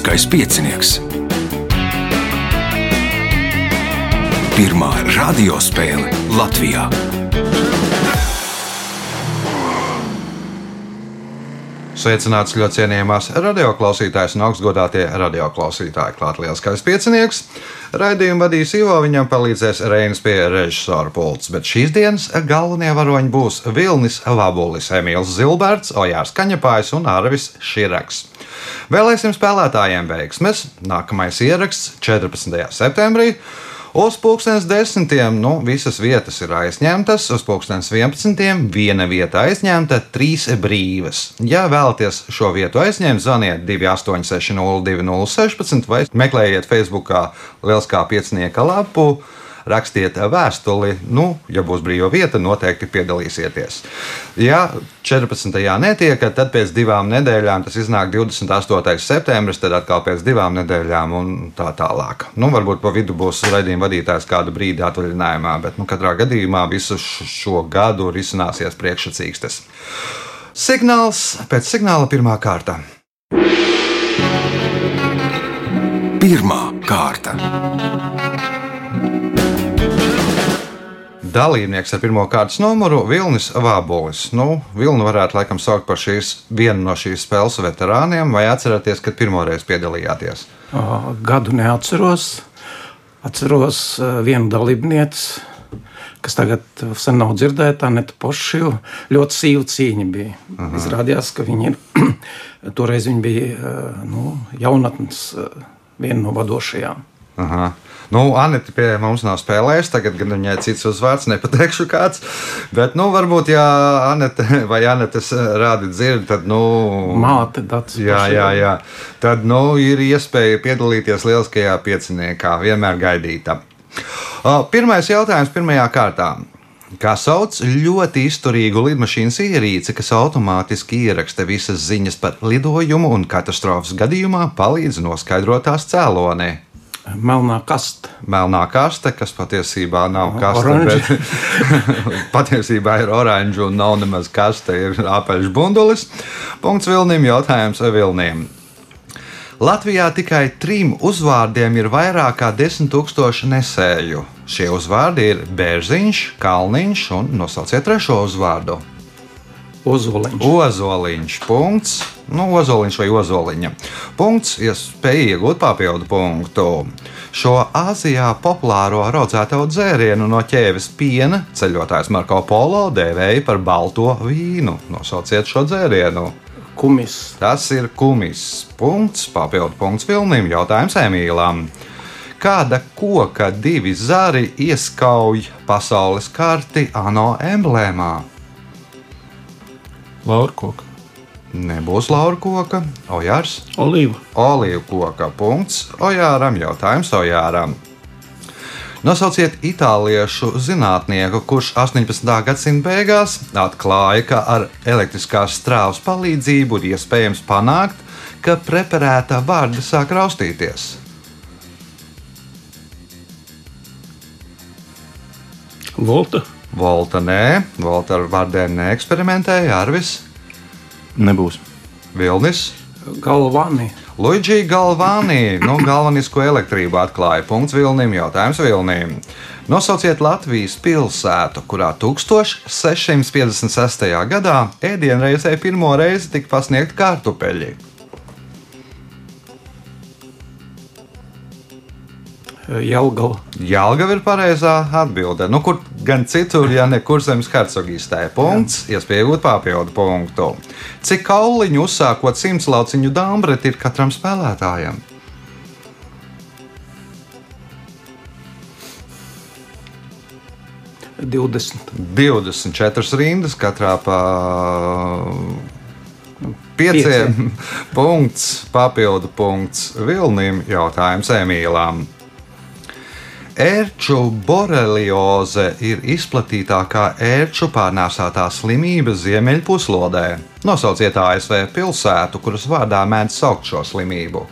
Lieliskais piecinieks. Pirmā radiospēle Latvijā. Sveicināts ļoti cienījamās radioklausītājas un augstgadātie radioklausītāji. Klāt lielskais piecinieks. Raidījumu vadīs Ivo, viņam palīdzēs Reinas pie režisora pults, bet šīs dienas galvenie varoņi būs Vilnis Vabulis, Emīls Zilberts, Ojārs Kaņepājs un Arvis Širaks. Vēlēsim spēlētājiem veiksmes. Nākamais ieraksts 14. septembrī. Uz pulkstenes desmitiem nu, visas vietas ir aizņemtas, uz pulkstenes vienpadsmitiem viena vieta aizņemta, trīs brīvas. Ja vēlaties šo vietu aizņemt, zvaniet 28602016 vai meklējiet Facebookā Lieliskā piecinieka lapu rakstiet vēstuli. Nu, ja būs brīva vieta, noteikti piedalīsieties. Ja 14. netiekat, tad pēc divām nedēļām tas iznāk 28. septembris, tad atkal pēc divām nedēļām un tā tālāk. Nu, varbūt pa vidu būs raidījuma vadītājs kādu brīdi atvaļinājumā, bet nu, katrā gadījumā visu šo gadu risināsies priekšsacīkstes. Signāls pēc signāla pirmā kārta. Pirmā kārta. Dalībnieks ar pirmā kārtas numuru Vilnis Vābolis. Nu, Vilnu varētu laikam saukt par šīs, vienu no šīs spēles veterāniem, vai atceraties, kad pirmoreiz piedalījāties? Gadu neatceros. Atceros vienu dalībnieci, kas tagad sen nav dzirdēta, Anita Pošīva. Ļoti sīva cīņa bija. Aha. Izrādījās, ka viņi ir, toreiz viņi bija nu, jaunatnes viena no vadošajām. Aha. Nu, Anita pie mums nav spēlējusi, tagad gan viņai cits uzvārds, nepateikšu kāds. Bet, nu, varbūt, ja Anita vai Anitas rādi dzird, tad, nu, māte dats. Jā, jā, jā. Tad, nu, ir iespēja piedalīties lieliskajā pieciniekā, vienmēr gaidīta. Pirmais jautājums pirmajā kārtā. Kā sauc ļoti izturīgu lidmašīnas ierīci, kas automātiski ieraksta visas ziņas par lidojumu un katastrofas gadījumā palīdz noskaidrot tās cēlonē? Melnā kaste. Melnā kaste, kas patiesībā nav kaste, oranži. bet patiesībā ir oranžs un nav nemaz kaste, ir apaļš bundulis. Punkts Vilnim, jautājums Vilnim. Latvijā tikai trim uzvārdiem ir vairāk kā desmit tūkstoši nesēju. Šie uzvārdi ir Bērziņš, Kalniņš un nosauciet trešo uzvārdu. Ozoliņš. Ozoliņš. Punkts. Nu, ozoliņš vai ozoliņa. Punkts. Iespēja iegūt papildu punktu. Šo Āzijā populāro raudzēto dzērienu no ķēves piena ceļotājs Marko Polo dēvēja par balto vīnu. Nosauciet šo dzērienu. Kumis. Tas ir kumis. Punkts. Papildu punkts Vilnim. Jautājums Emīlam. Kāda koka divi zari ieskauj pasaules karti ANO emblēmā? Laura koka. Nebūs laura koka, ojārs. Olīva. Olīva koka. Punkts. Ojāram jautājums Ojāram. Nosauciet itāliešu zinātnieku, kurš 18. gadsimta beigās atklāja, ka ar elektriskās strāvas palīdzību ir iespējams panākt, ka preparēta vārda sāk raustīties. Volta. Volta nē, Volta ar vārdiem neeksperimentēja, Arvis. Nebūs. Vilnis. Galvāni. Luigi Galvāni, nu, galvenisko elektrību atklāja. Punkts Vilnim, jautājums Vilnim. Nosauciet Latvijas pilsētu, kurā 1656. gadā ēdienreizē pirmo reizi tika pasniegta kartupeļi. Jelgava. Jelgava ir pareizā atbilde. Nu, kur gan citur, ja ne kurzemes hercogistē. Punkts, iespēja iegūt papildu punktu. Cik kauliņu uzsākot simts lauciņu dāmbreti ir katram spēlētājam? Divdesmit. 24 rindas, katrā pa pieciem. punkts, papildu punkts Vilnim, jautājums Emīlām. Ērču borelioze ir izplatītākā ērču pārnēsātā slimība Ziemeļpuslodē. Nosauciet ASV pilsētu, kuras vārdā mēdz saukt šo slimību.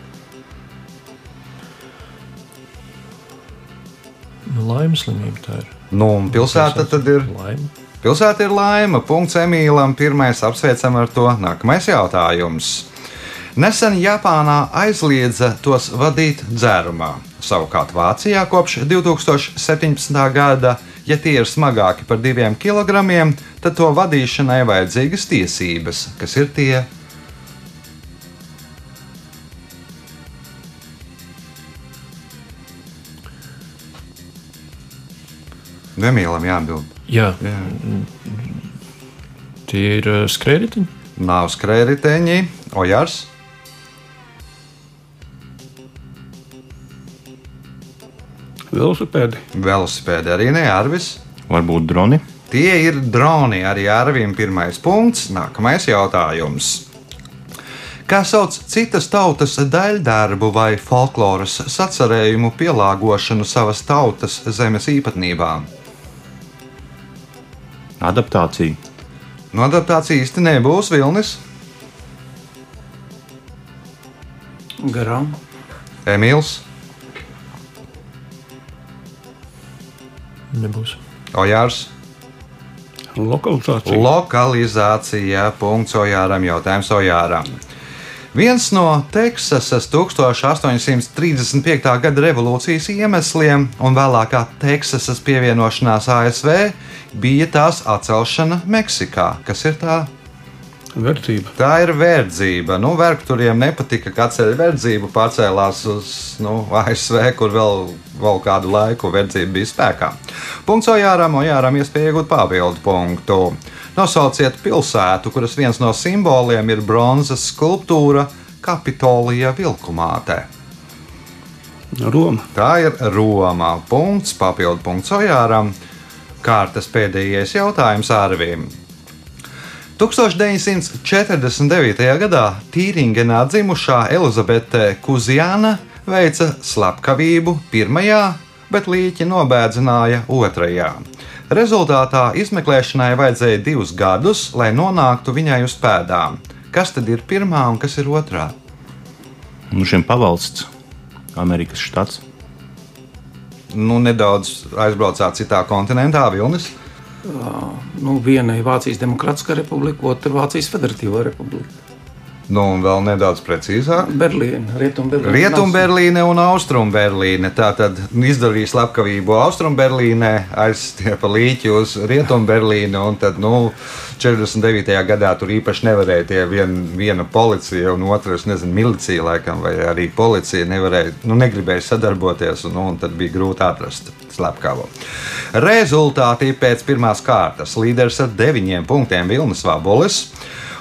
Laimes slimība tā ir. Nu, pilsēta tad ir. Laima. Pilsēta ir laima. Punkts Emīlam. Pirmais apsveicam ar to. Nākamais jautājums. Nesen Japānā aizliedza tos vadīt dzērumā. Savukārt Vācijā kopš 2017. gada, ja tie ir smagāki par diviem kilogramiem, tad to vadīšanai vajadzīgas tiesības, kas ir tie. Nemīlam jāatbild. Jā, Jā. tie ir uh, skrējēji. Nav skrējēji, ojārs. Velosipēdi. Velosipēdi arī ne Arvis. Varbūt droni. Tie ir droni arī Arvim. Pirmais punkts. Nākamais jautājums. Kā sauc citas tautas daļdarbu vai folkloras sacerējumu pielāgošanu savas tautas zemes īpatnībām? Adaptācija. No adaptācija īsti nebūs Vilnis, Garām. Emīls, Nebūs. Ojārs. Lokalizācija. Lokalizācija. Punkts Ojāram. Jautājums Ojāram. Viens no Teksasas 1835. gada revolūcijas iemesliem un vēlākā Teksasas pievienošanās ASV bija tās atcelšana Meksikā. Kas ir tā? Verdzība. Tā ir verdzība. Nu, Vergturiem nepatika, ka atceļ verdzību, pārcēlās uz nu, ASV, kur vēl, vēl kādu laiku verdzība bija spēkā. Punkts Ojāram, Ojāram iespēja iegūt papildu punktu. Nosauciet pilsētu, kuras viens no simboliem ir bronzas skulptūra Kapitolija vilkumāte. Roma. Tā ir Roma. Punkts, papildu punkts Ojāram. Kārtas pēdējais jautājums Arvīm. 1949. gadā Tīringenā dzimušā Elizabete Kuzjana veica slepkavību pirmajā, bet līķi nobēdzināja otrajā. Rezultātā izmeklēšanai vajadzēja divus gadus, lai nonāktu viņai uz pēdām. Kas tad ir pirmā un kas ir otrā? Nu, šiem pavalsts, Amerikas štats. Nu, nedaudz aizbraucāt citā kontinentā, Vilnis. Nu, viena ir Vācijas Demokrātiskā republika, otra Vācijas Federatīvā republika. Nu, un vēl nedaudz precīzāk. Rietumberlīna. Rietumberlīne un Austrumberlīne. Tā tad izdarīja slepkavību Austrumberlīnē, aizstiepa līķi uz Rietumberlīni. Un tad, nu, 49. gadā tur īpaši nevarēja tie vien, viena policija un otra, es nezinu, milicija laikam, vai arī policija nevarēja, nu, negribēja sadarboties, un, nu, un tad bija grūti atrast slepkavu. Rezultāti pēc pirmās kārtas līderis ar deviņiem punktiem Vilnis Vabolis.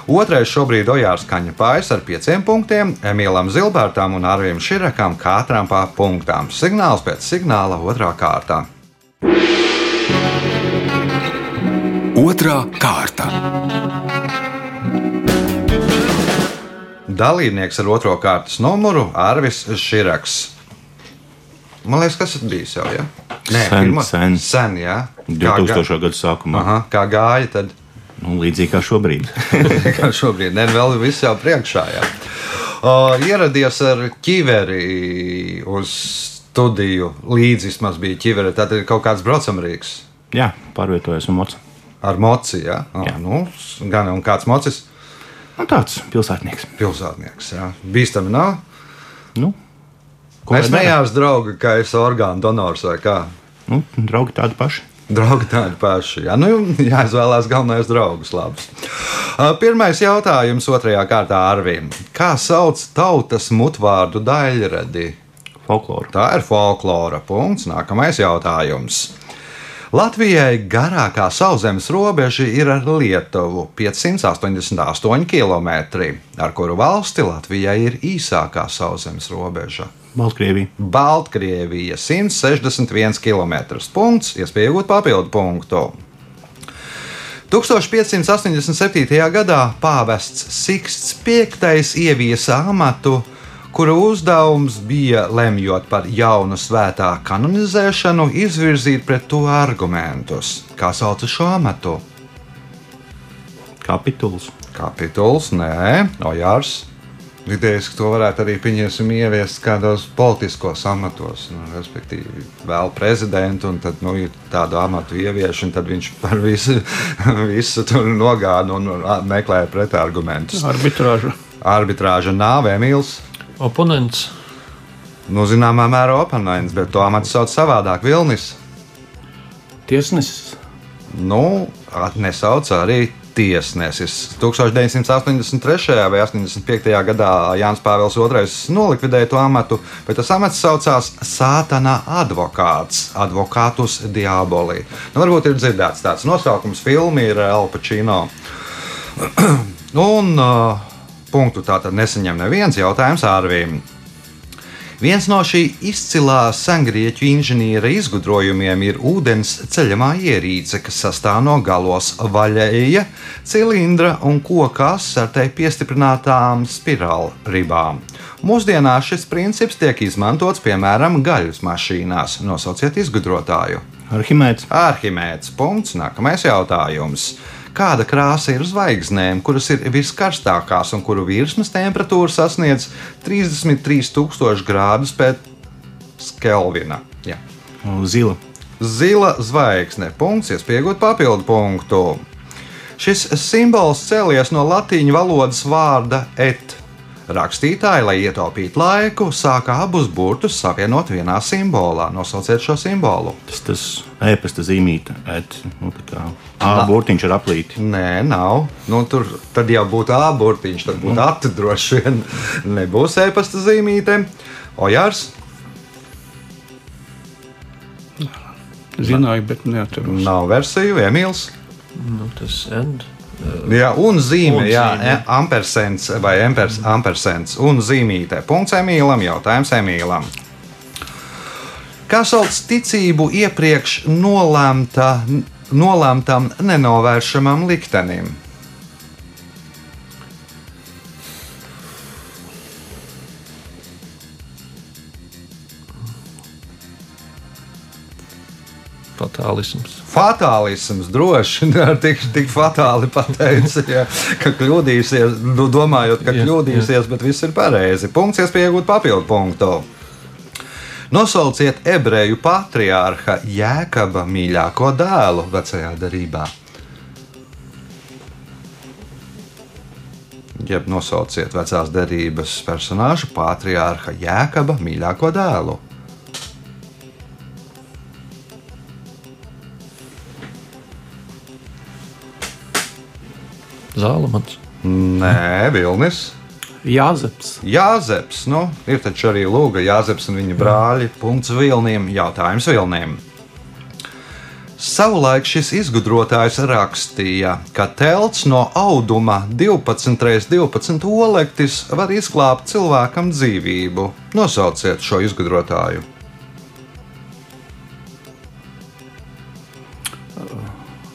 Otrais šobrīd Ojārs Kaņepājs ar pieciem punktiem, Emīlam Zilbērtam un Arvim Širakam katram pa punktām. Signāls pēc signāla otrā kārtā. Otra kārta. Dalībnieks ar otro kārtas numuru Arvis Širaks. Man liekas, kas tas bija jau? Ja? Sen, pirmo- sen. sen jā. Kā 2000. gada sākumā. Aha, kā gāja tad? Nu, līdzīgi kā šobrīd. kā šobrīd. Nē, vēl viss jau priekšā. Jā. O, ieradies ar ķiveri uz studiju. Līdzi vismaz bija ķiveri. Tad ir kaut kāds braucamrīks Jā, pārvietojas un moc. ar moci. Jā? O, Jā. nu, gan un kāds mocis. Nu, tāds pilsētnieks. Pilsētnieks. Jā. Bīstami nav. Nu, Mēs nejās draugi, ka es orgānu donors vai kā. Nu, draugi tādi paši. Draugi tādi paši. Jā, nu, jāizvēlās galvenais draugs. Labs. Pirmais jautājums otrajā kārtā Arvīm. Kā sauc tautas mutvārdu daļradi? Folklora. Tā ir folklora. Punkts. Nākamais jautājums. Latvijai garākā sauszemes robeža ir ar Lietuvu 588 km, ar kuru valsti Latvijai ir īsākā sauszemes robeža. Baltkrievija. Baltkrievija 161 km. Punkts, iespēja iegūt papildu punktu. 1587. gadā pāvests Siksts V ieviesa amatu, kura uzdevums bija lemjot par jaunu svētā kanonizēšanu, izvirzīt pret to argumentus. Kā sauc šo amatu? Kapituls. Kapituls, nē, Ojārs. Idejas, ka to varētu arī pieņemsim ieviest kādos politiskos amatos, nu, respektīvi, vēl prezidentu, un tad, nu, ir tādu amatu ievieš, un tad viņš par visu, visu tur nogāda un meklē pretargumentus. Arbitrāža. Arbitrāža nav Emīls. Oponents. Nu, zināmā mērā oponents, bet to amatu sauc savādāk Vilnis. Tiesnesis. Nu, nesauc arī tiesnesis. 1983. vai 85. gadā Jānis Pāvils II nolikvidēja to amatu, bet tas amats saucās Sātana advokāts, advokātus diabolī. Nu, varbūt ir dzirdēts tāds nosaukums, filma ir El Pacino. Un uh, punktu tātad nesaņem neviens jautājums ārvīm. Viens no šī izcilā sengrieķu inženiera izgudrojumiem ir ūdens ceļamā ierīce, kas sastāv no galos vaļēja, cilindra un koka asartei piestiprinātām spirāli ribām. Mūsdienās šis princips tiek izmantots piemēram gaļas mašīnās. Nosauciet izgudrotāju. Arhimēds. Arhimēds. Punkts. Nākamais jautājums. Kāda krāsa ir zvaigznēm, kuras ir viskarstākās un kuru virsmas temperatūra sasniedz 33,000 grādus pēc Kelvina? Jā. Zila. Zila zvaigzne. Punkts, iespējot papildu punktu. Šis simbols cēlies no latīņu valodas vārda et. Rakstītāji, lai ietaupītu laiku, sāka abus burtus savienot vienā simbolā. Nosauciet šo simbolu. Tas tas e-pasta zīmīte. Et, nu, tā kā A burtiņš ar aplīti. Nē, nav. Nu, tur tad jau būtu āburtiņš, tad būtu ati droši vien. Nebūs e-pasta zīmīte. Ojārs, Zināju, bet neatceros. nav versiju, Emīls. Nu, tas end. Jā, un zīme, Un jā, zīme. e- ampersents vai empers, ampersents un zīmīte. Punkts Emīlam, jautājums Emīlam. Kā sauc ticību iepriekš nolemta, nolemtam nenovēršamam liktenim? Fatālisms. Fatālisms droši vien tik, tik fatāli pateicis, ja, ka kļūdīsies, nu, domājot, ka Jā, kļūdīsies, bet viss ir pareizi. Punkts, iespēja iegūt papildu punktu. Nosauciet ebreju patriārha Jēkaba mīļāko dēlu vecajā darbā. Jeb nosauciet vecās derības personāžu patriārha Jēkaba mīļāko dēlu. Zālamans. Nē, Vilnis. Jāzeps. Jāzeps, nu, ir taču arī Lūga, Jāzeps un viņa brāļi. Punkts Vilniem, jautājums Vilniem. Savulaik šis izgudrotājs rakstīja, ka telts no auduma 12 x 12 olektis var izglābt cilvēkam dzīvību. Nosauciet šo izgudrotāju.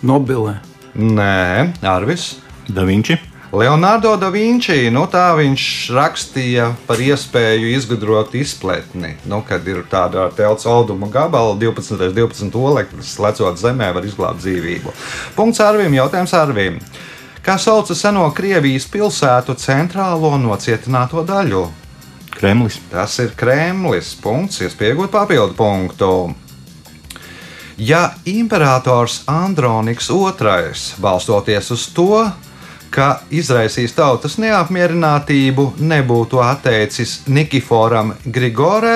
Nobelē. Nē, Arvis. Da Vinci. Leonardo da Vinci, nu tā viņš rakstīja par iespēju izgudrot izpletni. Nu, kad ir tāda telts auduma gabala, 12, 12 oleklis, lecot zemē, var izglābt dzīvību. Punkts Arvim, jautājums Arvim. Kā sauca seno Krievijas pilsētu centrālo nocietināto daļu? Kremlis. Tas ir Kremlis. Punkts, iespējot papildu punktu. Ja imperators Androniks II, balstoties uz to, ka izraisīs tautas neapmierinātību, nebūtu atteicis Nikiforam Grigorē,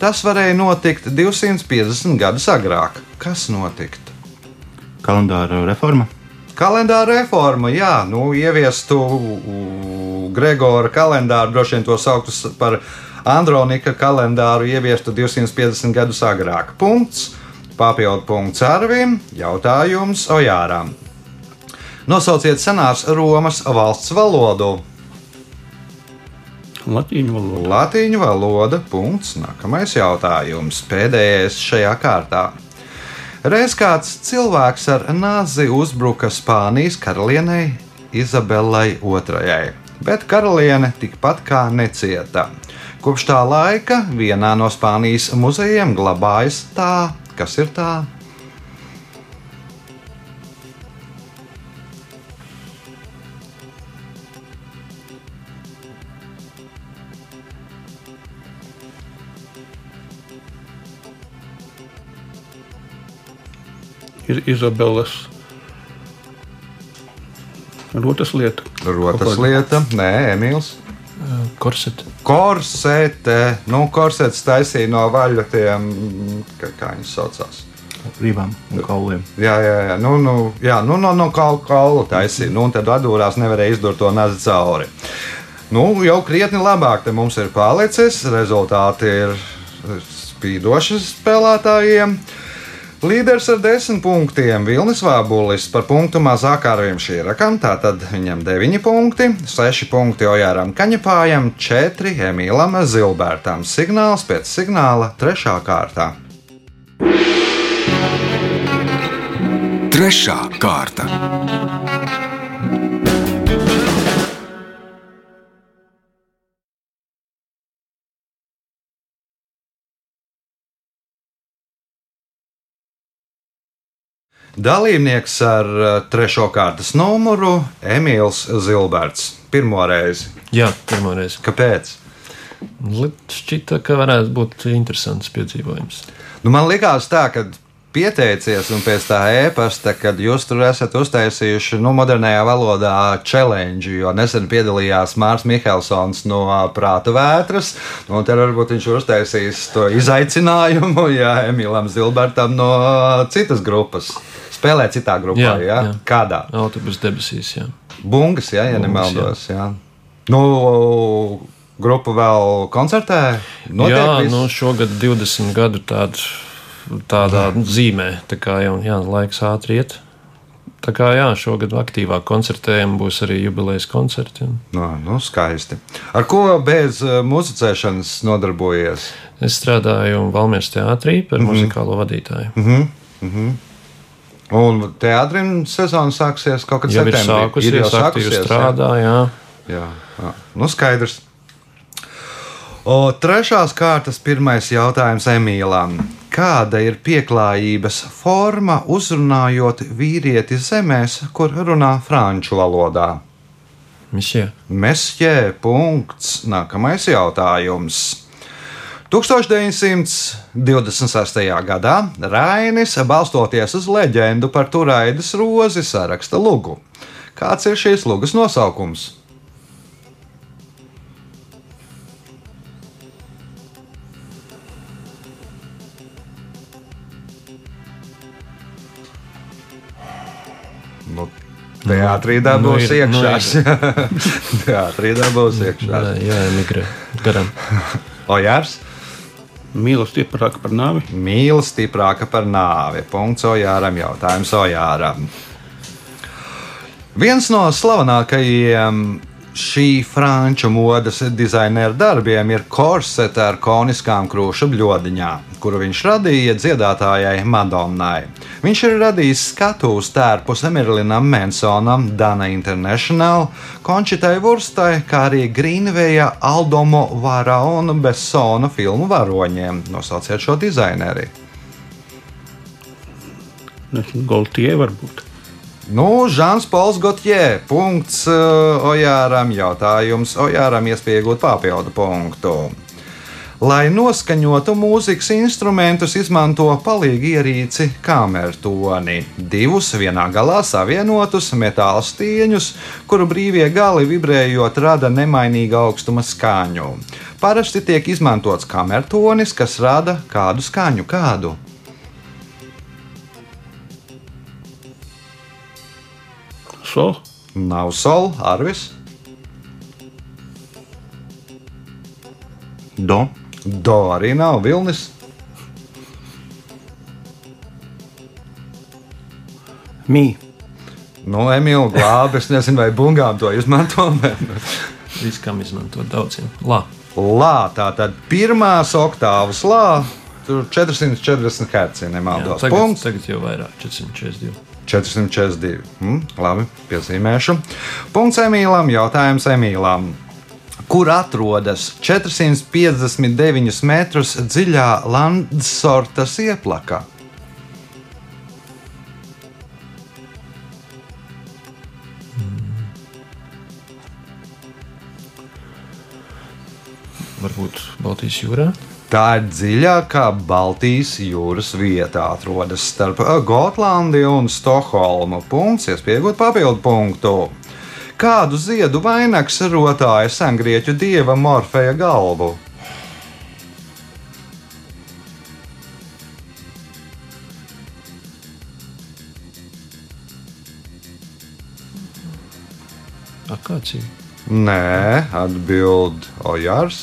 tas varēja notikt 250 gadus agrāk. Kas notikt? Kalendāra reforma. Kalendāra reforma, jā, nu, ieviestu Gregora kalendāru, droši vien to sauktu par Andronika kalendāru, ieviestu 250 gadus agrāk. Punkts, papildu punkts Arvim, jautājums Ojāram. Nosauciet senās Romas valsts valodu. Latīņu valoda. Latīņu valoda. Punkts. Nākamais jautājums. Pēdējais šajā kārtā. Reiz kāds cilvēks ar nāzi uzbruka Spānijas karalienei Izabelei II, bet karaliene tikpat kā necieta. Kopš tā laika vienā no Spānijas muzejiem glabājas tā, kas ir tā. Ir Izabeles Rotas lieta. Rotas lieta, nē, Emīls. Korseti. Korsete, nu, korsets taisīja no vaļu tiem, kā, kā viņas saucās. Rībām un kauliem. Jā, jā, jā, nu, nu, jā, nu no, no kaula, kaula taisīja. Nu, un tad atdūrās nevarēja izdurt to nazi cauri. Nu, jau krietni labāk te mums ir palicis. Rezultāti ir spīdoši spēlētājiem. Līderis ar desmit punktiem Vilnis Vābulis par punktu mazāk ar viņam šīrakam, tātad viņam 9 punkti, 6 punkti Ojāram Kaņepājam, 4 Emīlam Zilbērtam. Signāls pēc signāla 3. kārtā. Trešā kārta. Dalībnieks ar uh, trešo kārtas numuru Emīls Zilberts. Pirmo reizi. Jā, pirmā reize. Kāpēc? Šķita, ka varētu būt interesants piedzīvojums. Nu, man liekas, tā, ka pieteicies un pēc tā e-pasta, kad jūs tur esat uztaisījuši nu, modernajā valodā challenge, jo nesen piedalījās Mārcis Mihelsons no Prāta vētras, nu, un tad varbūt viņš ir uztaisījis to izaicinājumu, ja Emīlam Zilbertam no citas grupas. Spēlē citā grupā, jā, jā. jā. kādā? Autobus debesīs, jā. Bungas, jā, ja Bungas, nemaldos. Jā. Nu, grupa vēl koncertē? Notiek jā, viss? nu, šogad 20 gadu tādu, tādā zīmē, tā kā jau jā, laiks ātri iet. Tā kā jā, šogad aktīvāk koncertējam, būs arī jubilejas koncerti. un Nu, nu, skaisti. Ar ko bez uh, muzicēšanas nodarbojies? Es strādāju Valmieras teātrī par muzikālo vadītāju. Un teātrim sezona sāksies kaut kad Jau ir septembrī. sākusies, jau aktīvi jā? strādā, jā. Jā, jā. Nu, skaidrs. O, trešās kārtas pirmais jautājums Emīlam. Kāda ir pieklājības forma uzrunājot vīrieti zemēs, kur runā franču valodā? Mišie. Mesjē, punkts. Nākamais jautājums. 1926. gadā Rainis, balstoties uz leģendu par Turaidas rozi, saraksta lugu. Kāds ir šīs lugas nosaukums? Teātrī dabūs Nu, ir- nu, iekšā. Teātrī dabūs iekšā. Jā, jā, emigrē garām. Ojārs. Mīlestība stiprāka par nāvi. Mīlestība stiprāka par nāvi. Punkts Ojāram. Jautājums Ojāram. Viens no slavenākajiem šī franču modes dizainera darbiem ir korsete ar koniskām krūšu bļodiņām, kuru viņš radīja dziedātājai Madonnai. Viņš ir radījis skatuves tērpus Emerlinam Mansonam, Dana International, Končitai Vurstai, kā arī Grīnveja, Aldomo Vara un Besona filmu varoņiem. Nosauciet šo dizaineri. Nezinu, Goltie varbūt. Nu, Žants Pols Gotjē, punkts uh, Ojāram, jautājums Ojāram iespējot papildu punktu. Lai noskaņotu mūzikas instrumentus, izmanto palīgi ierīci kamertoni. Divus vienā galā savienotus metāla stieņus, kuru brīvie gali vibrējot rada nemainīga augstuma skaņu. Parasti tiek izmantots kamertonis, kas rada kādu skaņu, kādu. Sol. Nav sol, arvis. Do. Do arī nav vilnis. Mī. Nu, Emīlija glābi, es nezinu, vai bungām to izmanto. Viskam izmantot daudziem. Lā. Lā, tā tad pirmās oktāvas lā, tur 440 Hz, ja Jā, nemaldos. tagad, Punkts tagad jau vairāk, 442. 442. Hm, labi, piezīmēšu. Punkts Emīlam, jautājums Emīlam. Kur atrodas 459 metrus dziļā Landsortas ieplaka? Varbūt Baltijas jūrā. Tā ir dziļākā Baltijas jūras vieta. atrodas starp Gotlandi un Stokholmu. Punkts, iespējot papildu punktu. Kādu ziedu vainags rotāja sengrieķu dieva Morfeja galvu? Akācija. Nē, atbild Ojārs.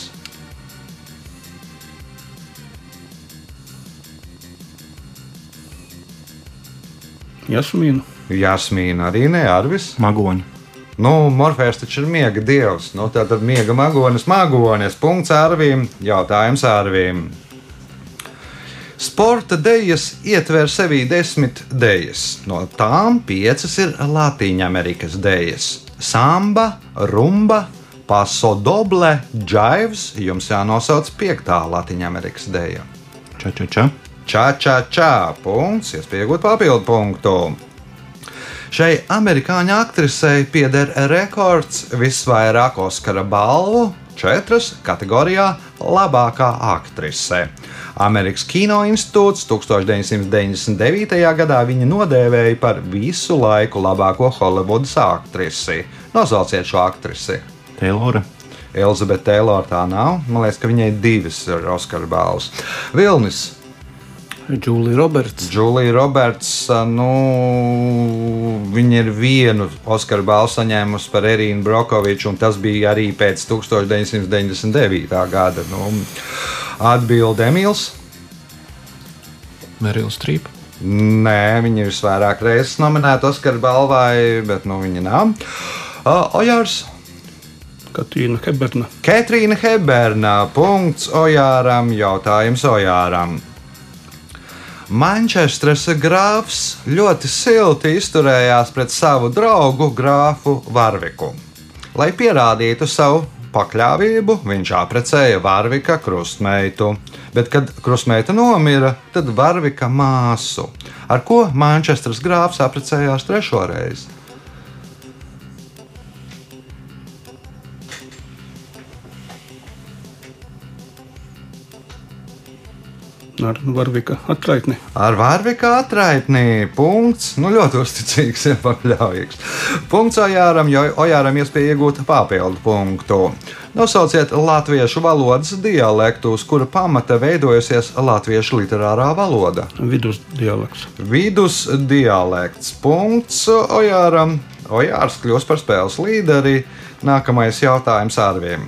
Jasmīnu. Jasmīna arī ne Arvis. Magoņi. Nu, Morfēns taču ir miega dievs. Nu, tā tad miega magonis, magonis. Punkts ārvīm, jautājums ārvīm. Sporta dejas ietver sevī desmit dejas. No tām piecas ir Latvijas dejas. Samba, rumba, paso doble, džaivs. Jums jānosauc piektā Latvijas deja. Ča, ča, ča. Čā, čā, čā, punkts, iespējot papildu punktu. Šai amerikāņu aktrisei pieder rekords visvairāk Oskara balvu, četras kategorijā labākā aktrise. Amerikas Kino institūts 1999. gadā viņu nodēvēja par visu laiku labāko Holivudas aktrisi. Nosauciet šo aktrisi. Taylora. Elizabete Taylor tā nav. Man liekas, ka viņai divas ir Oskara balvas. Vilnis. Džulija Roberts. Džulija Roberts, nu, viņa ir vienu Oskara balvu saņēmusi par Erīnu Brokoviču, un tas bija arī pēc 1999. gada. Nu, Atbilde Emīls. Merila Strīpa. Nē, viņa ir visvairāk reizes nominēta Oskara balvai, bet nu, viņa nav. Ojārs. Katrīna Heberna. Ketrīna Heberna. Punkts Ojāram. Jautājums Ojāram. Manchesteras grāfs ļoti silti izturējās pret savu draugu grāfu Varviku. Lai pierādītu savu pakļāvību, viņš apprecēja Varvika krustmeitu, bet, kad krustmeita nomira, tad Varvika māsu, ar ko Manchesteras grāfs apprecējās trešo reizi. Ar Varvika atraitni. Ar Vārvika atraitnī punkts. Nu, ļoti uzticīgs, ja pakļāvīgs. Punkts Ojāram, jo Ojāram iespēja iegūt papildu punktu. Nosauciet latviešu valodas dialektu, uz kura pamata veidojusies latviešu literārā valoda. Vidus dialekts. Vidus dialekts. Punkts Ojāram. Ojārs kļūs par spēles līderi. Nākamais jautājums ārviem.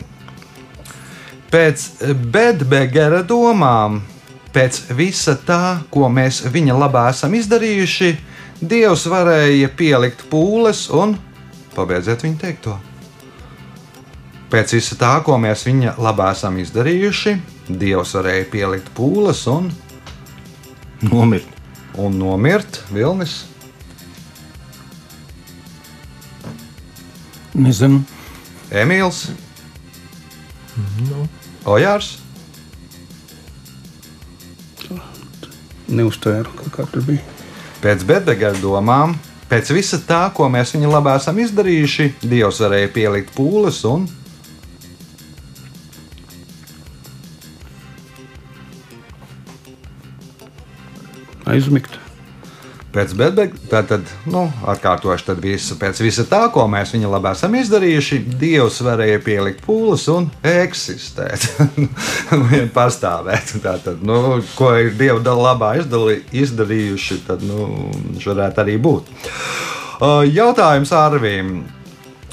Pēc Bedbegera domām, pēc visa tā, ko mēs viņa labā esam izdarījuši, Dievs varēja pielikt pūles un pabeidziet viņa teikto. Pēc visa tā, ko mēs viņa labā esam izdarījuši, Dievs varēja pielikt pūles un, Nomirt. un nomirt Vilnis. Nezinu. Emīls, Nu, Ojārs, Neuztvēru, kā, kā tur bija. pēc Bedbegera domām, pēc visa tā, ko mēs viņa labā esam izdarījuši, Dievs varēja pielikt pūles un Aizmigt. Pēc tad, nu, atkārtošu, tad visu, pēc visa tā, ko mēs viņa labā esam izdarījuši, Dievs varēja pielikt pūles un eksistēt, vien pastāvēt. Tātad, nu, ko ir Dieva labā izdalī, izdarījuši, tad, nu, viņš varētu arī būt. Uh, Jautājums Arvīm.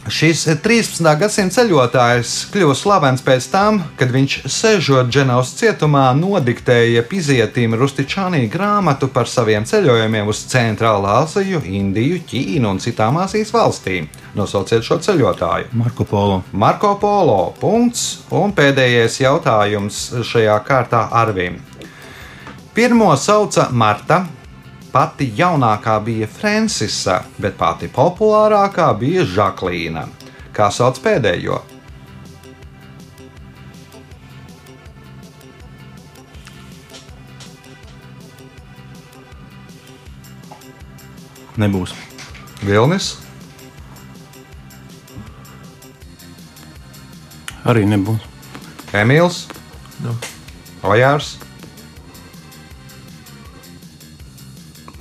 Šis 13. gadsimta ceļotājs kļuva slavens pēc tam, kad viņš sežot Dženovas cietumā nodiktēja Pizietim Rustičānī grāmatu par saviem ceļojumiem uz Centrālā Aziju, Indiju, Ķīnu un citām Azijas valstīm. Nosauciet šo ceļotāju. Marko Polo. Marko Polo. Punkts. Un pēdējais jautājums šajā kārtā Arvim. Pirmo sauca Marta. Pati jaunākā bija Francisa, bet pati populārākā bija Žaklīna. Kā sauc pēdējo? Nebūs. Vilnis, Arī nebūs. Emīls, Nu. Ojārs,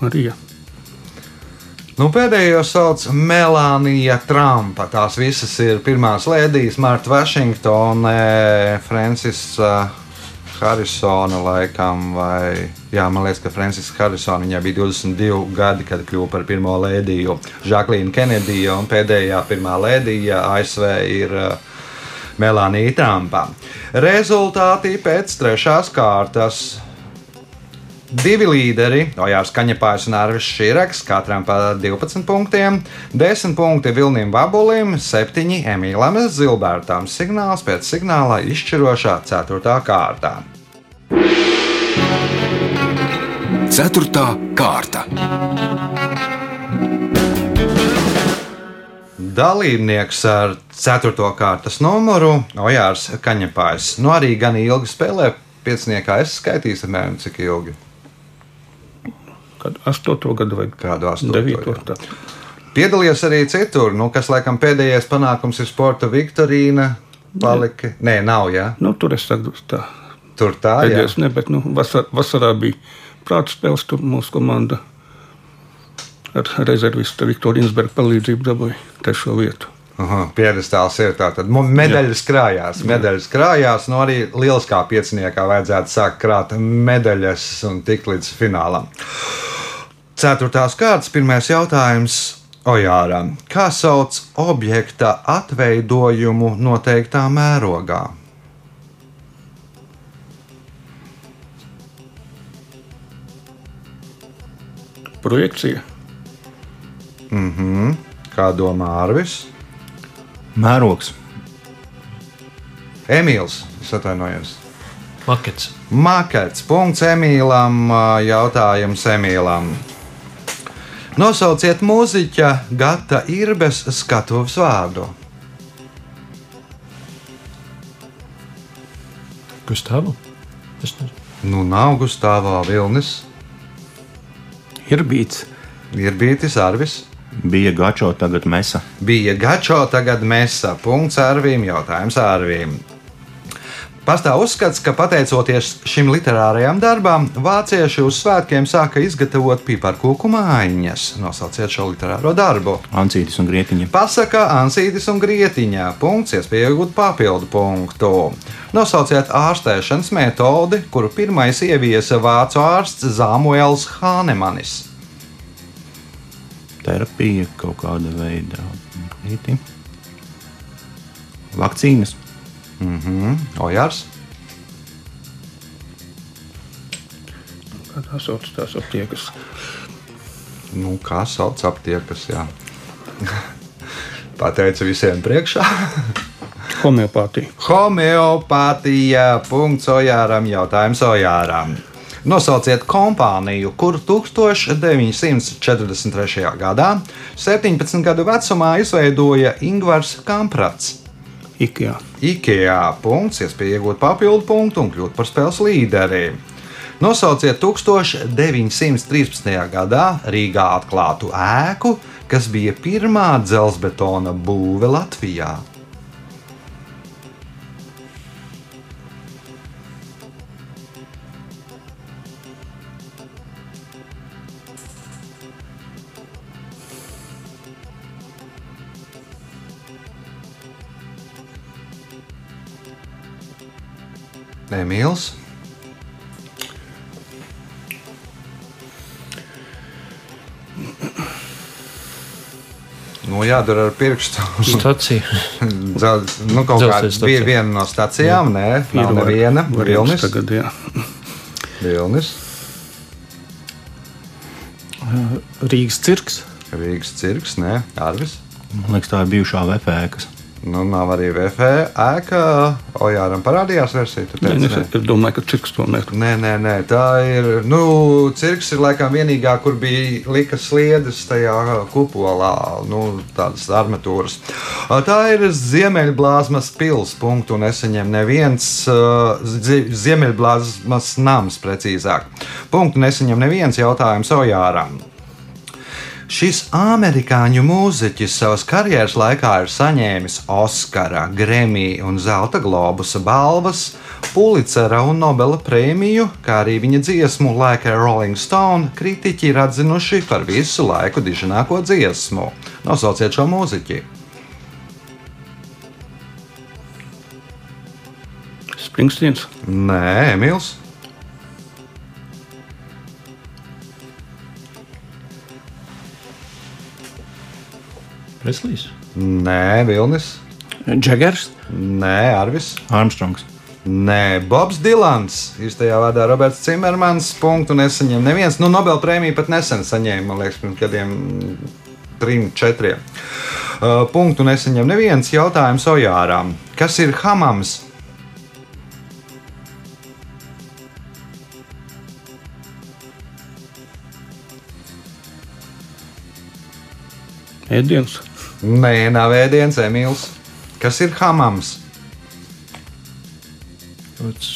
Marija. Nu, pēdējo sauc Melānija Trumpa. Tās visas ir pirmās lēdijas, Marta Vašingtone, Francis uh, Harisona laikam, vai jā, man liekas, ka Francis Harisona viņai bija 22 gadi, kad kļuva par pirmo lēdiju. Žaklīna Kenedija un pēdējā pirmā lēdija ASV ir uh, Melānija Trumpa. Rezultāti pēc trešās kārtas. Divi līderi, Ojārs Kaņepājs un Arvis Širaks, katram pa 12 punktiem, 10 punkti Vilnim Vabulim, 7 Emīlam Zilbērtam. Signāls pēc signāla izšķirošā 4. kārtā. Ceturtā kārta. Dalībnieks ar 4. kārtas numuru Ojārs Kaņepājs. Nu arī gan ilgi spēlē. Pieciniekā es skaitīju, apmēram cik ilgi. Kad 8. gadu vai Kādu astoto, 9. jā. tā. Piedalījies arī citur, nu, kas laikam pēdējais panākums ir sporta Viktorīna. Palika. Nē, nav, jā. Nu, tur es tādu tā. Tur tā, jā. Pēdējais ne, bet nu, vasar, vasarā bija prāta spēles, tur mūsu komanda ar rezervistu Viktorijas Berga palīdzību dabūja trešo vietu. Aha, Piedestāls ir mu- medaļas krājās. Medaļas krājās, no arī lieliskā pieciniekā vajadzētu sākt krāt medaļas un tikt līdz finālam. Ceturtās kārtas, pirmais jautājums Ojāram. Kā sauc objekta atveidojumu noteiktā mērogā? Projekcija. Kā domā Arvis? Mērogs. Emīls, atvainojos. Makets. Makets. Punkts Emīlam. Jautājums Emīlam. Nosauciet mūziķa Gata Irbes skatuves vārdu. Gustavu? Es nezinu. Nu, nav Gustavā Vilnis, Ir bijis. ir bijis Arvis. Bija gačo, tagad mesa. Bija Gačo, tagad Mēsā. Punkts Arvīm, jautājums Arvīm. Pastāv uzskats, ka pateicoties šim literārajam darbam, vācieši uz svētkiem sāka izgatavot piparkūku mājiņas. Nosauciet šo literāro darbu. Ancītis un Grietiņa. Pasaka Ansītis un Grietiņā. Punkts, iespēja iegūt papildu punktu. Nosauciet ārstēšanas metodi, kuru pirmais ieviesa vācu ārsts Zamuēls Hānemanis. Terapija kaut kāda veida. Rīti. Vakcīnas. Ojārs. Kā tā sauc tās aptiekas? Nu, kā sauc aptiekas? Jā. Pateicu visiem priekšā. Homeopātija. Homeopātija. Punkts Ojāram. Jautājums Ojāram. Nosauciet kompāniju, kuru 1943. gadā, 17 gadu vecumā, izveidoja Ingūns Kamprats. Ikea. IKEA punkts, iespēja iegūt papildu punktu un kļūt par spēles līderi. Nosauciet 1913. gadā Rīgā atklātu ēku, kas bija pirmā dzelzbetona būve Latvijā. Emīls. Nu, jādara ar pirkstu. Stacija. Dzelz, nu, kaut kā Dzelzceļa stacija. bija viena no stacijām, nē, nav var- neviena. Vilnis. Tagad, jā. Vilnis. Rīgas cirks. Rīgas cirks, nē, Arvis. Man liekas, tā ir bijušā VFēkas. Nu, nav arī VF ēka. Ojāram parādījās versija. tu Nē, teici, es, nē? es domāju, ka cirks to nē. Nē, nē, nē, tā ir. Nu, cirks ir laikam vienīgā, kur bija likas sliedes tajā kupolā, nu, tādas armatūras. Tā ir Ziemeļblāzmas pilsēta, punktu nesaņem neviens. uh, Zie- Ziemeļblāzmas nams, precīzāk. Punktu nesaņem neviens jautājums Ojāram. Šis amerikāņu mūziķis savas karjeras laikā ir saņēmis Oskara, Grammy un Zelta globusa balvas, Pulicera un Nobela prēmiju, kā arī viņa dziesmu Like a Rolling Stone kritiķi ir atzinuši par visu laiku diženāko dziesmu. Nosauciet šo mūziķi! Springsteins, Nē, Emīls. Preslīs. Nē, Vilnis. Džegers, Nē, Arvis. Armstrongs. Nē, Bobs Dilans. Īstajā vārdā Roberts Cimermans. Punktu nesaņem neviens. Nu, Nobel prēmiju pat nesen saņēma, man liekas, pirms kādiem trim, četriem. Uh, punktu nesaņem neviens jautājums Ojārām. Kas ir hamams? ēdiens, Nē, nav ēdiens, Emīls. Kas ir hamams? Tāds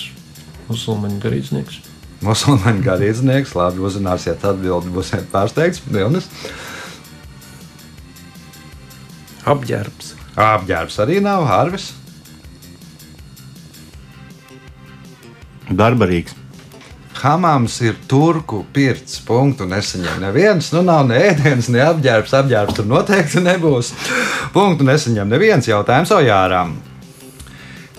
musulmaņu garīdznieks. Musulmaņu garīdznieks. Labi, uzzināsiet atbildi, būsiet pārsteigts. Vilnis. apģērbs, Apģērbs arī nav Harvis. Barbarīgs. Hamams ir turku pirts. Punktu nesaņem neviens. Nu, nav ne ēdiens, ne apģērbs. Apģērbs tur noteikti nebūs. Punktu nesaņem neviens jautājums Ojāram.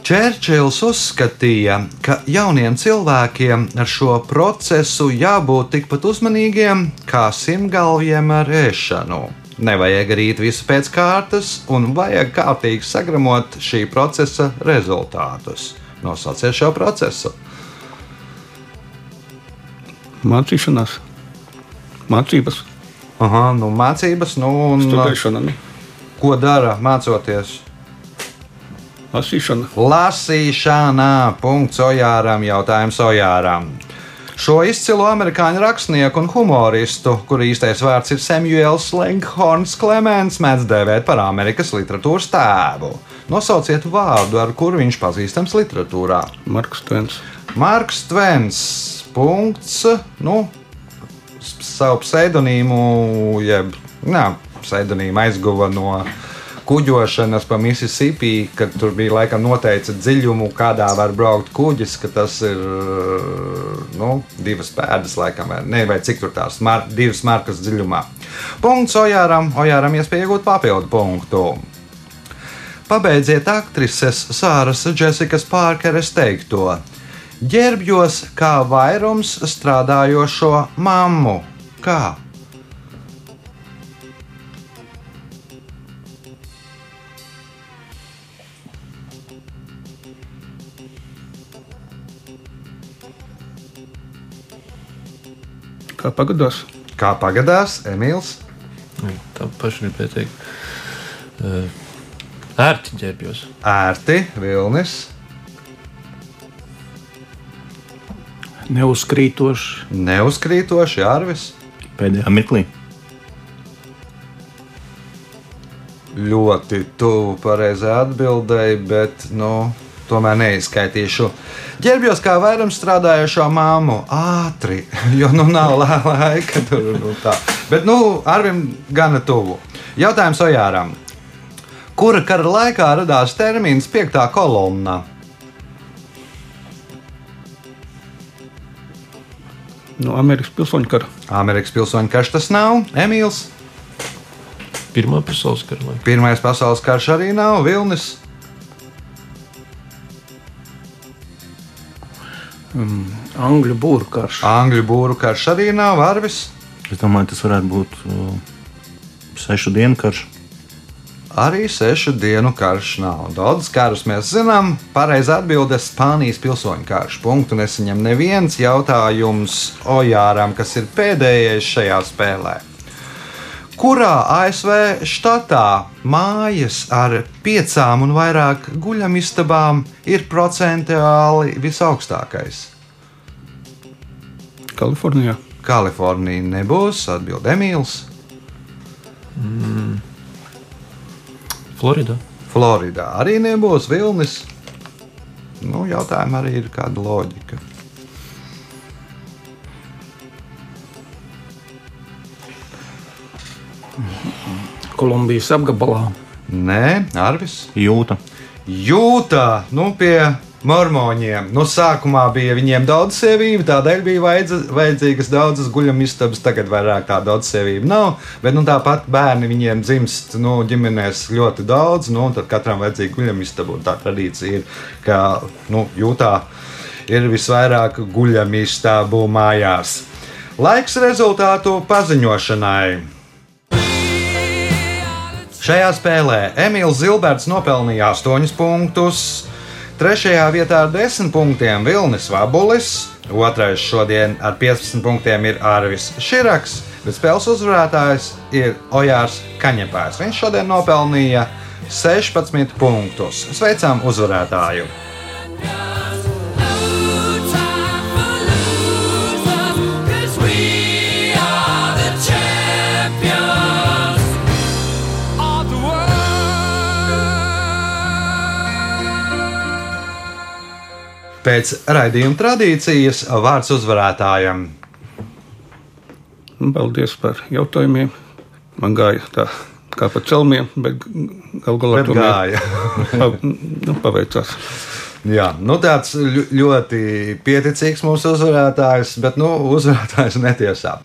Čērčils uzskatīja, ka jauniem cilvēkiem ar šo procesu jābūt tikpat uzmanīgiem kā simtgalviem ar ēšanu. Nevajag rīt visu pēc kārtas, un vajag kārtīgi sagramot šī procesa rezultātus. Nosauciet šo procesu. Mācīšanās, mācības, Aha, nu, mācības, nu, un studēšana, nu, ko dara mācoties? lasīšana, Lasīšana, punkts Ojāram, jautājums Ojāram. Šo izcilu amerikāņu rakstnieku un humoristu, kura īstais vārds ir Samuels Lenkhorns Klimants, mēdz dēvēt par Amerikas literatūras tēvu. Nosauciet vārdu, ar kuru viņš pazīstams literatūrā. Marks Tvens, Marks Tvens. Punkts. Nu, savu pseidonīmu, jeb nē, pseidonīmu aizguva no kuģošanas pa Mississippi, kad tur bija laikam noteica dziļumu, kādā var braukt kuģis, ka tas ir nu, divas pēdas, laikam, vai, ne, vai cik tur tās mar, divas markas dziļumā. Punkts Ojāram, Ojāram iespēja iegūt papildu punktu. Pabeidziet aktrises Sāras Džesikas Pārkeres teikto. Ģērbjos kā vairums strādājošo mammu. Kā? kā pagadās, Kā pagadās, Emīls? Tā paša gribēja teikt. Ērti ģērbjos. Ērti, Vilnis, neuzkrītoši, neuzkrītoši, Arvis. Pēdējā mirklī. Ļoti tuvu pareizai atbildēji, bet nu, tomēr neizskaitīšu. Ģērbjos kā vairums strādājošo māmu ātri, jo nu nav laika tur. Nu, tā. bet, nu, Arvim gana tuvu. Jautājums Ojāram. Kura kara laikā radās termins piektā kolonna? No Amerikas pilsoņu kara, Amerikas pilsoņu karš tas nav. Emīls. Pirmā pasaules kara laikā. Pirmais pasaules karš arī nav. Vilnis. angļu burbuļsaktas. Angļu būru karš arī nav. Arvis. Es domāju, tas varētu būt uh, sešu dienu karš. Arī sešu dienu karš nav. Daudz karus mēs zinām. Pareizā atbilde - Spānijas pilsoņu karš. Punktu nesaņem neviens jautājums Ojāram, kas ir pēdējais šajā spēlē. Kurā ASV štatā mājas ar piecām un vairāk guļamistabām ir procentuāli visaugstākais? Kalifornijā, Kalifornija nebūs, atbild Emīls. Floridā. Floridā arī nebūs vilnis. Nu, jautājumā arī ir kāda loģika. Kolumbijas apgabalā. Nē, Arvis. Jūta. Jūtā, nu, pie mormoņiem. Nu, sākumā bija viņiem daudz sievību, tādēļ bija vajadz, vajadzīgas daudzas guļamistabas. Tagad vairāk tā daudz sievību nav. Bet nu, tāpat bērni viņiem dzimst nu, ģimenēs ļoti daudz. Nu, tad katram vajadzīga guļamistaba. Tā tradīcija ir, ka nu, jūtā ir visvairāk guļamistabu mājās. Laiks rezultātu paziņošanai. Šajā spēlē Emīls Zilberts nopelnīja 8 punktus, trešajā vietā ar 10 punktiem Vilnis Vabulis, otrais šodien ar 15 punktiem ir Arvis Širaks, bet spēles uzvarētājs ir Ojārs Kaņepērs. Viņš šodien nopelnīja 16 punktus. Sveicam uzvarētāju! Pēc raidījuma tradīcijas vārds uzvarētājam. Un Paldies par jautājumiem. Man gāja tā kā pa celmiem, bet galu galā tomēr gāja. pa, nu, paveicās. Jā, nu tāds ļoti pieticīgs mūsu uzvarētājs, bet nu, uzvarētājs netiesā.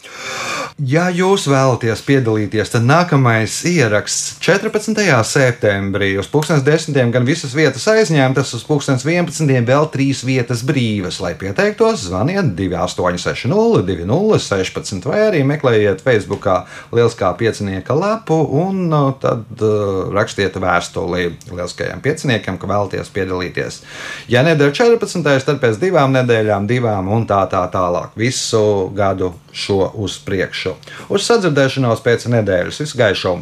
Ja jūs vēlaties piedalīties, tad nākamais ieraksts 14. septembrī uz 2010. gan visas vietas aizņemtas, uz 2011. vēl trīs vietas brīvas. Lai pieteiktos, zvaniet 2860, 2016 vai arī meklējiet Facebook Lieliskā piecinieka lapu un uh, tad uh, rakstiet vēstuli Lieliskajam pieciniekam, ka vēlaties piedalīties. Ja nedēļa 14. tad pēc divām nedēļām, divām un tā tā tālāk. Visu gadu šo uz priekšu. Uz sadzirdēšanos pēc nedēļas. Visu gaišu!